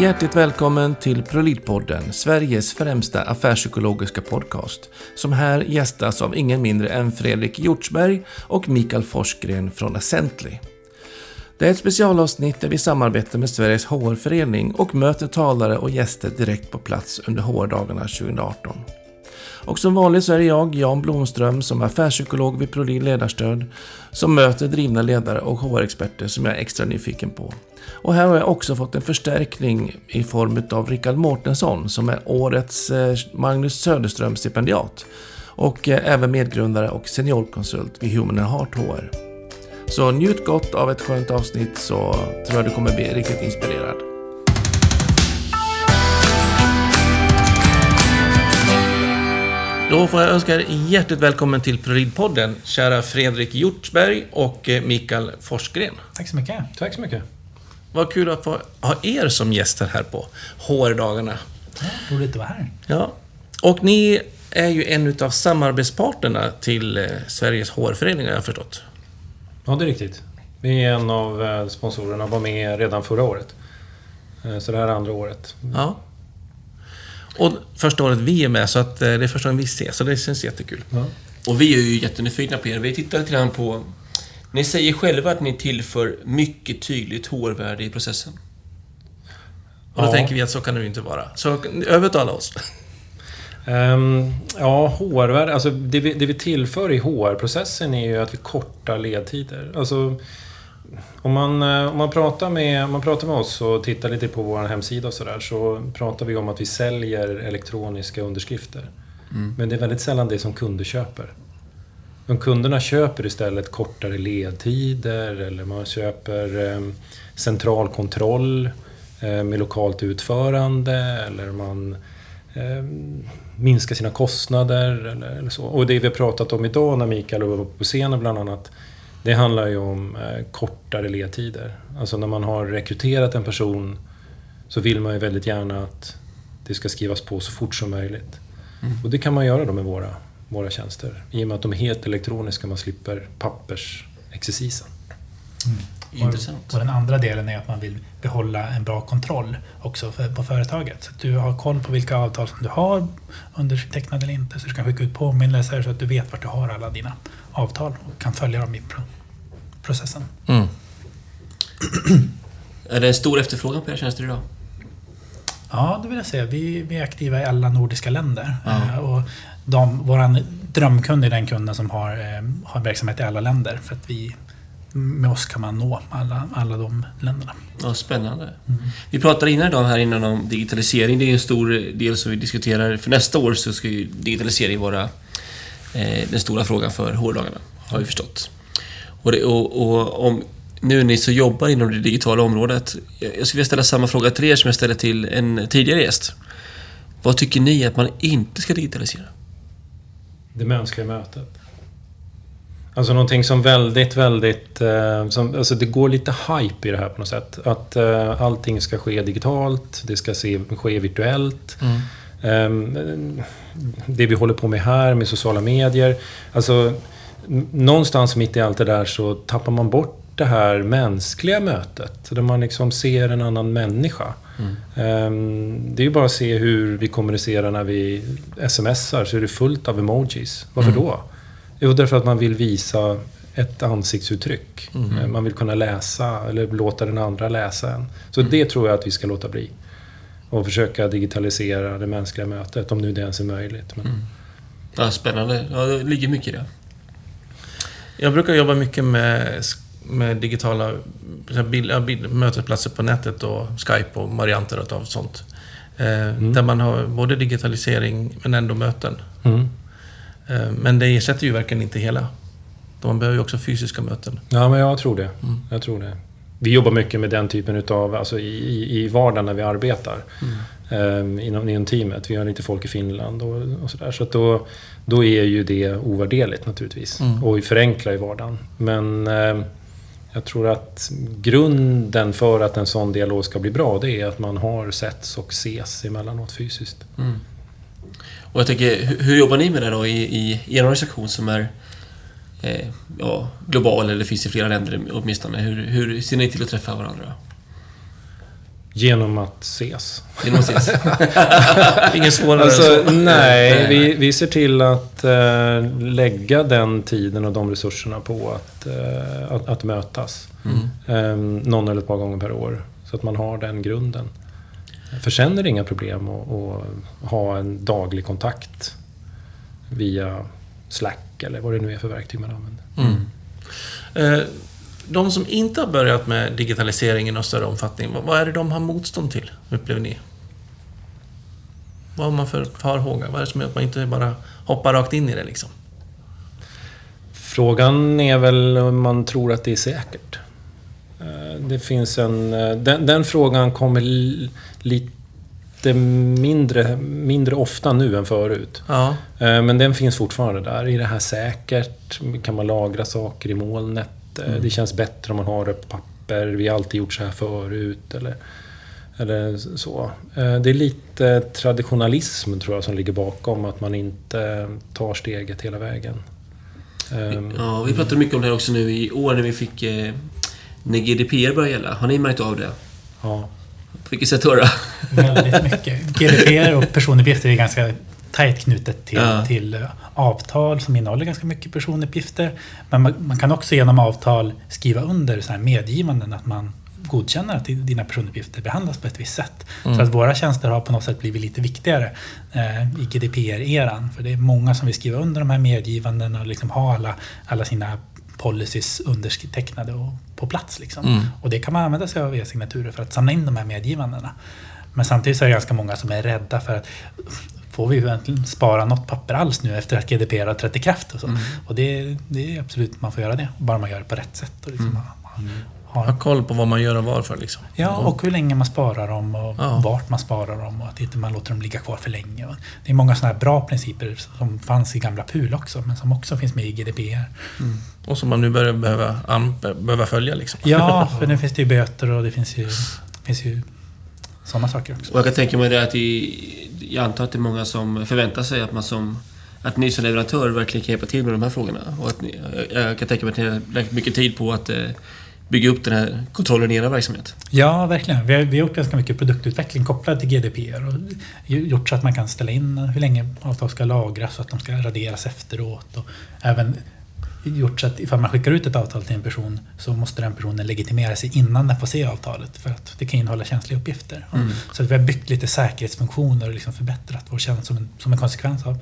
Hjärtligt välkommen till Prolidpodden, Sveriges främsta affärspsykologiska podcast, som här gästas av ingen mindre än Fredrik Hjortsberg och Mikael Forsgren från Accently. Det är ett specialavsnitt där vi samarbetar med Sveriges HR-förening och möter talare och gäster direkt på plats under HR-dagarna 2018. Och som vanligt så är det jag, Jan Blomström, som är affärspsykolog vid Prolin Ledarstöd, som möter drivna ledare och HR-experter som jag är extra nyfiken på. Och här har jag också fått en förstärkning i form av Rickard Mårtensson som är årets eh, Magnus Söderström-stipendiat och eh, även medgrundare och seniorkonsult vid Human Heart HR. Så njut gott av ett skönt avsnitt så tror jag du kommer bli riktigt inspirerad. Då får jag önska er hjärtligt välkommen till ProLid-podden, kära Fredrik Hjortsberg och eh, Mikael Forsgren. Tack så mycket. Tack så mycket. Vad kul att få ha er som gäster här på HR-dagarna. Ja, roligt att vara här. Ja. Och ni är ju en av samarbetspartnerna till eh, Sveriges HR-förening, har jag förstått. Ja, det är riktigt. Vi är en av eh, sponsorerna var med redan förra året. Så det här är andra året. Ja. Och första året vi är med, så att eh, det är första gången vi ses, så det känns jättekul. Ja. Och vi är ju jättenyfikna på er. Vi tittar lite grann på... Ni säger själva att ni tillför mycket tydligt HR-värde i processen. Och då Ja. tänker vi att så kan det ju inte vara. Så övertala oss. Ehm, ja, HR-värde. Alltså det vi, det vi tillför i HR-processen är ju att vi kortar ledtider. Alltså, om man, eh, om man, pratar med, om man pratar med oss och tittar lite på vår hemsida och sådär så pratar vi om att vi säljer elektroniska underskrifter. Men det är väldigt sällan det som kunder köper. Men kunderna köper istället kortare ledtider eller man köper eh, central kontroll eh, med lokalt utförande eller man eh, minskar sina kostnader eller, eller så. Och det vi har pratat om idag när Mikael var på scenen bland annat det handlar ju om eh, kortare ledtider. Alltså när man har rekryterat en person så vill man ju väldigt gärna att det ska skrivas på så fort som möjligt. Och det kan man göra då med våra, våra tjänster. I och med att de är helt elektroniska, man slipper pappersexercisen. Intressant. Och den andra delen är att man vill behålla en bra kontroll också för, på företaget. Så att du har koll på vilka avtal som du har undertecknade eller inte. Så du kan skicka ut påminnelser så att du vet vart du har alla dina avtal och kan följa dem i pro processen. Mm. Är det en stor efterfrågan på era tjänster idag? Ja, det vill jag säga. Vi, vi är aktiva i alla nordiska länder. Eh, Och de, våran drömkund är den kunden som har, eh, har verksamhet i alla länder. För att vi, med oss kan man nå alla, alla de länderna. Ja, spännande. Vi pratade innan idag här innan om digitalisering. Det är en stor del som vi diskuterar. För nästa år så ska ju digitalisering vara eh, den stora frågan för HR-dagarna, har vi förstått. Och, det, och, och om nu ni så jobbar inom det digitala området. Jag jag skulle vilja ställa samma fråga till er som jag ställde till en tidigare gäst. Vad tycker ni att man inte ska digitalisera? Det mänskliga mötet. Alltså någonting som väldigt, väldigt... Eh, som, alltså det går lite hype i det här på något sätt. Att eh, allting ska ske digitalt, det ska se, ske virtuellt. Ehm, det vi håller på med här med sociala medier. Alltså, någonstans mitt i allt det där så tappar man bort det här mänskliga mötet. Där man liksom ser en annan människa. Ehm, det är ju bara att se hur vi kommunicerar när vi smsar så är det fullt av emojis. Varför då? Jo, därför att man vill visa ett ansiktsuttryck. Eh, Man vill kunna läsa eller låta den andra läsa en. Så det tror jag att vi ska låta bli. Och försöka digitalisera det mänskliga mötet, om nu det ens är möjligt. Men, Ja, spännande. Ja, det ligger mycket i det. Jag brukar jobba mycket med, med digitala bild, bild, mötesplatser på nätet och Skype och varianter av sånt. Eh, Där man har både digitalisering men ändå möten. Mm. Eh, men det ersätter ju verkligen inte hela. Man behöver ju också fysiska möten. Ja, men jag tror det. Jag tror det. Vi jobbar mycket med den typen utav, alltså i, i, vardagen när vi arbetar. Ehm, inom, inom teamet. Vi har lite folk i Finland och, och sådär. Så att då, då är ju det ovärderligt naturligtvis. Och vi förenklar i vardagen. Men ehm, jag tror att grunden för att en sån dialog ska bli bra, det är att man har setts och ses emellanåt fysiskt. Och jag tänker, hur, jobbar ni med det då i, i, i er organisation som är eh, ja, global eller finns i flera länder åtminstone? Hur, hur ser ni till att träffa varandra? Genom att ses. Genom att ses. Ingen svårare Alltså, än så. nej, vi, vi ser till att eh, lägga den tiden och de resurserna på att, eh, att, att mötas. Eh, någon eller ett par gånger per år. Så att man har den grunden. För sen är det inga problem att, ha en daglig kontakt via Slack eller vad det nu är för verktyg man använder. Eh, De som inte har börjat med digitalisering i någon större omfattning, vad- är det de har motstånd till, upplever ni? Vad har man för farhågor? Vad är det som gör att man inte bara hoppar rakt in i det liksom? Frågan är väl om man tror att det är säkert. Eh, Det finns en... eh, Den, den frågan kommer lite mindre, mindre ofta nu än förut. Ja. Eh, Men den finns fortfarande där. Är det här säkert? Kan man lagra saker i molnet? Eh, Det känns bättre om man har det på papper. Vi har alltid gjort så här förut. Eller, eller så. Eh, Det är lite traditionalism tror jag som ligger bakom. Att man inte tar steget hela vägen. Ehm, Ja, vi pratade mycket om det här också nu i år när vi fick... När GDPR började gälla. Har ni märkt av det? Ja. Vilket sätt då? då? Väldigt mycket. GDPR och personuppgifter är ganska tajt knutet till, Ja. till eh, avtal som innehåller ganska mycket personuppgifter. Men man, man kan också genom avtal skriva under så här medgivanden att man godkänner att dina personuppgifter behandlas på ett visst sätt. Så att våra tjänster har på något sätt blivit lite viktigare eh, i GDPR-eran. För det är många som vill skriva under de här medgivandena och liksom ha alla, alla sina policies undertecknade och på plats. Liksom. Och det kan man använda sig av e-signaturer för att samla in de här medgivandena. Men samtidigt så är det ganska många som är rädda för att får vi egentligen spara något papper alls nu efter att GDPR har trätt i kraft? Och, så. och det, det är absolut, man får göra det. Bara man gör det på rätt sätt. Och liksom har, Ha koll på vad man gör och varför liksom. ja, och hur länge man sparar dem och Ja. vart man sparar dem och att inte man låter dem ligga kvar för länge. Det är många sådana här bra principer som fanns i gamla PUL också, men som också finns med i GDPR. Och som man nu börjar behöva, behöva följa liksom. Ja, för nu finns det ju böter och det finns ju, finns ju sådana saker också. Och jag kan tänka mig det att i, jag antar att det är många som förväntar sig att man som att ni som leverantör verkligen kan hjälpa till med de här frågorna. Och att ni, jag jag kan tänka mig att ni har lagt mycket tid på att eh, bygga upp den här kontrollen i era verksamhet. Ja, verkligen. Vi har, vi har gjort ganska mycket produktutveckling kopplad till GDPR och gjort så att man kan ställa in hur länge avtal ska lagras och att de ska raderas efteråt. Och även gjort så att ifall man skickar ut ett avtal till en person så måste den personen legitimera sig innan den får se avtalet för att det kan innehålla känsliga uppgifter. Och Så att vi har byggt lite säkerhetsfunktioner och liksom förbättrat vår tjänst som en, som en konsekvens av,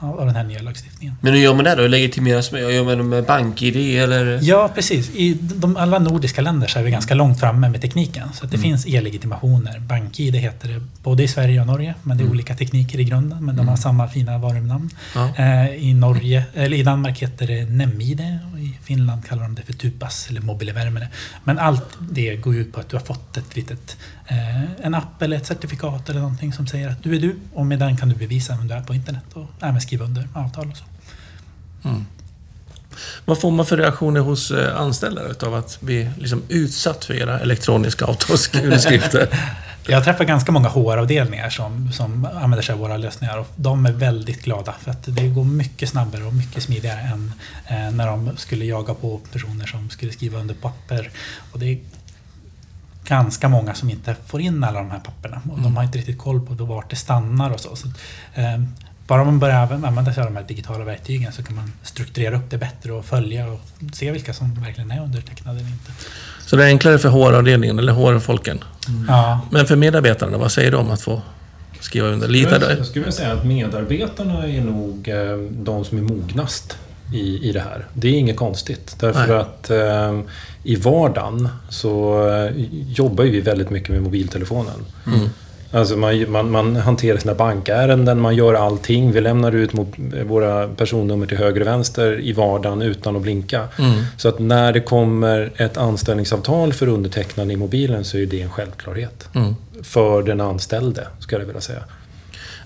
av den här nya lagstiftningen. Men hur gör man det då? Legitimeras med, gör man det med BankID eller? Ja, precis. I de, alla nordiska länder så är vi ganska långt framme med tekniken. Så det finns e-legitimationer. BankID heter det både i Sverige och Norge. Men det är olika tekniker i grunden. Men de har samma fina varunamn. Ja. Eh, I, Norge, eller I Danmark heter det NemID och i Finland kallar de det för Tupas eller Mobilevärmare. Men allt det går ut på att du har fått ett litet, en app eller ett certifikat eller någonting som säger att du är du och med den kan du bevisa vem du är på internet och även skriva under avtal och så. Vad får man för reaktioner hos eh, anställda utav att bli liksom utsatt för era elektroniska avtalsunderskrifter? Jag träffar ganska många HR-avdelningar som, som använder sig av våra lösningar och de är väldigt glada för att det går mycket snabbare och mycket smidigare än eh, när de skulle jaga på personer som skulle skriva under papper. Och det ganska många som inte får in alla de här papperna och de har inte riktigt koll på vart det stannar och så. så eh, bara man börjar använda sig av de här digitala verktygen så kan man strukturera upp det bättre och följa och se vilka som verkligen är undertecknade eller inte. Så det är enklare för HR-avdelningen, eller HR-folken. Ja, Men för medarbetarna, vad säger de att få skriva under? Litar de? Jag skulle vilja säga att medarbetarna är nog eh, de som är mognast i, i det här. Det är inget konstigt. Därför Nej. att eh, i vardagen så eh, jobbar vi väldigt mycket med mobiltelefonen. Alltså man, man, man hanterar sina bankärenden, man gör allting. Vi lämnar ut mo- våra personnummer till höger och vänster i vardagen utan att blinka. Så att när det kommer ett anställningsavtal för undertecknande i mobilen så är det en självklarhet. För den anställde, skulle jag vilja säga.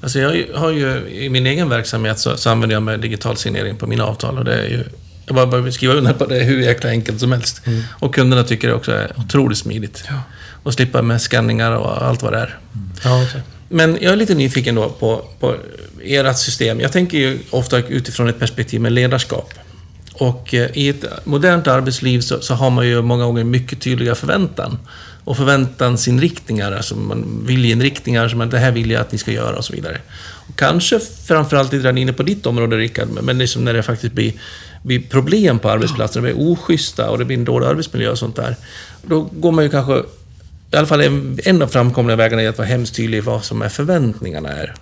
Alltså jag har ju, i min egen verksamhet så, så använder jag mig digital signering på mina avtal och det är ju... Jag bara behöver skriva under på det hur jäkla enkelt som helst. Och kunderna tycker det också är otroligt smidigt. Och slippa med skanningar och allt vad det är. Ja, Men jag är lite nyfiken då på, på ert system. Jag tänker ju ofta utifrån ett perspektiv med ledarskap. Och eh, i ett modernt arbetsliv så, så har man ju många gånger mycket tydliga förväntan. Och förväntansinriktningar, alltså man viljeinriktningar som man, det här vill jag att ni ska göra och så vidare. Och kanske framförallt lite inne på ditt område Rickard, men liksom när det faktiskt blir, blir problem på arbetsplatsen, det blir oschyssta och det blir en dålig arbetsmiljö och sånt där. Då går man ju kanske, i alla fall en, en av framkomliga vägarna är att vara hemskt tydlig i vad som är förväntningarna är.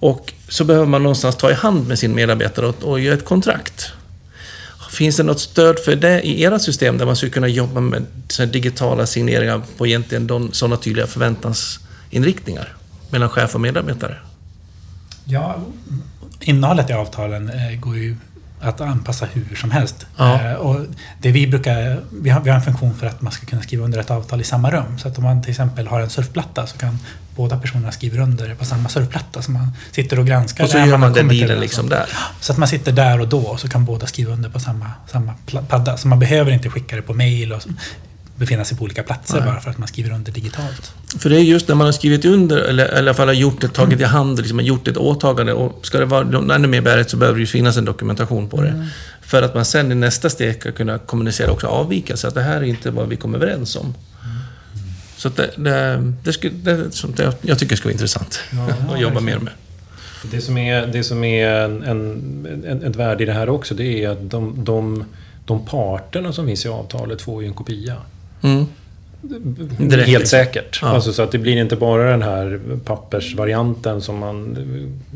Och så behöver man någonstans ta i hand med sin medarbetare och, och göra ett kontrakt. Finns det något stöd för det i era system där man skulle kunna jobba med digitala signeringar på egentligen de, sådana tydliga förväntansinriktningar mellan chef och medarbetare? Ja, innehållet i avtalen eh, går ju att anpassa hur som helst. Ja. Eh, Och det vi, brukar, vi, har, vi har en funktion för att man ska kunna skriva under ett avtal i samma rum. Så att om man till exempel har en surfplatta så kan båda personerna skriva under på samma surfplatta. Så man sitter och granskar. Och så gör man den dealen överens liksom om. där. Så att man sitter där och då och så kan båda skriva under på samma, samma padda. Så man behöver inte skicka det på mail och befinna sig på olika platser Nej. bara för att man skriver under digitalt. För det är just när man har skrivit under, eller, eller i alla fall har gjort tagit i hand, liksom, har gjort ett åtagande. Och ska det vara ännu mer bärigt så behöver det ju finnas en dokumentation på det. För att man sen i nästa steg ska kunna kommunicera också avvikelser. Att det här är inte vad vi kom överens om. Så att det, det, det, skulle, det sånt jag, jag tycker skulle vara intressant att jobba mer med. Det som är, det som är en, en, en, ett värde i det här också, det är att de, de, de parterna som finns i avtalet får ju en kopia. Mm. Direkt, Helt säkert. Ja. Alltså, så att det blir inte bara den här pappersvarianten som man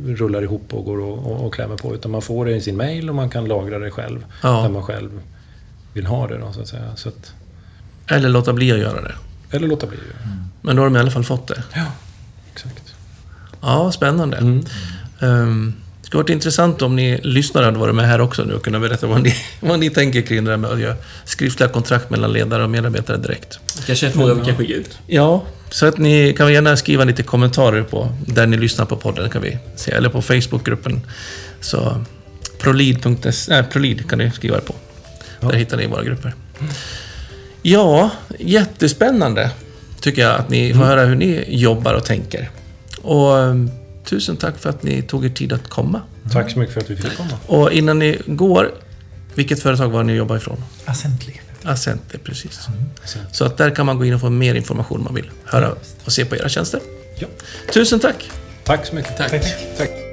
rullar ihop och går och, och, och klämmer på. Utan man får det i sin mail och man kan lagra det själv. Ja. Där man själv vill ha det. Då, så att säga. Så att, Eller låta bli att göra det. eller låta bli. Men då har de i alla fall fått det. Ja, exakt. Ja, spännande. Mm. Um, det skulle varit intressant om ni lyssnare hade varit med här också nu och kunnat berätta vad ni, vad ni tänker kring det där med att göra skriftliga kontrakt mellan ledare och medarbetare direkt. Kanske en fråga vi kan skicka ut. Ja, så att ni kan gärna skriva lite kommentarer på där ni lyssnar på podden kan vi se, eller på Facebookgruppen. Så prolid.se, nej, prolid kan ni skriva på. Där hittar ni våra grupper. Ja, jättespännande tycker jag att ni får höra hur ni jobbar och tänker. Och um, tusen tack för att ni tog er tid att komma. Tack så mycket för att vi fick komma. Och innan ni går, vilket företag var ni jobbar ifrån? Accently. Accenter, precis. Så att där kan man gå in och få mer information om man vill höra och se på era tjänster. Ja. Tusen tack! Tack så mycket. Tack. Tack. Tack.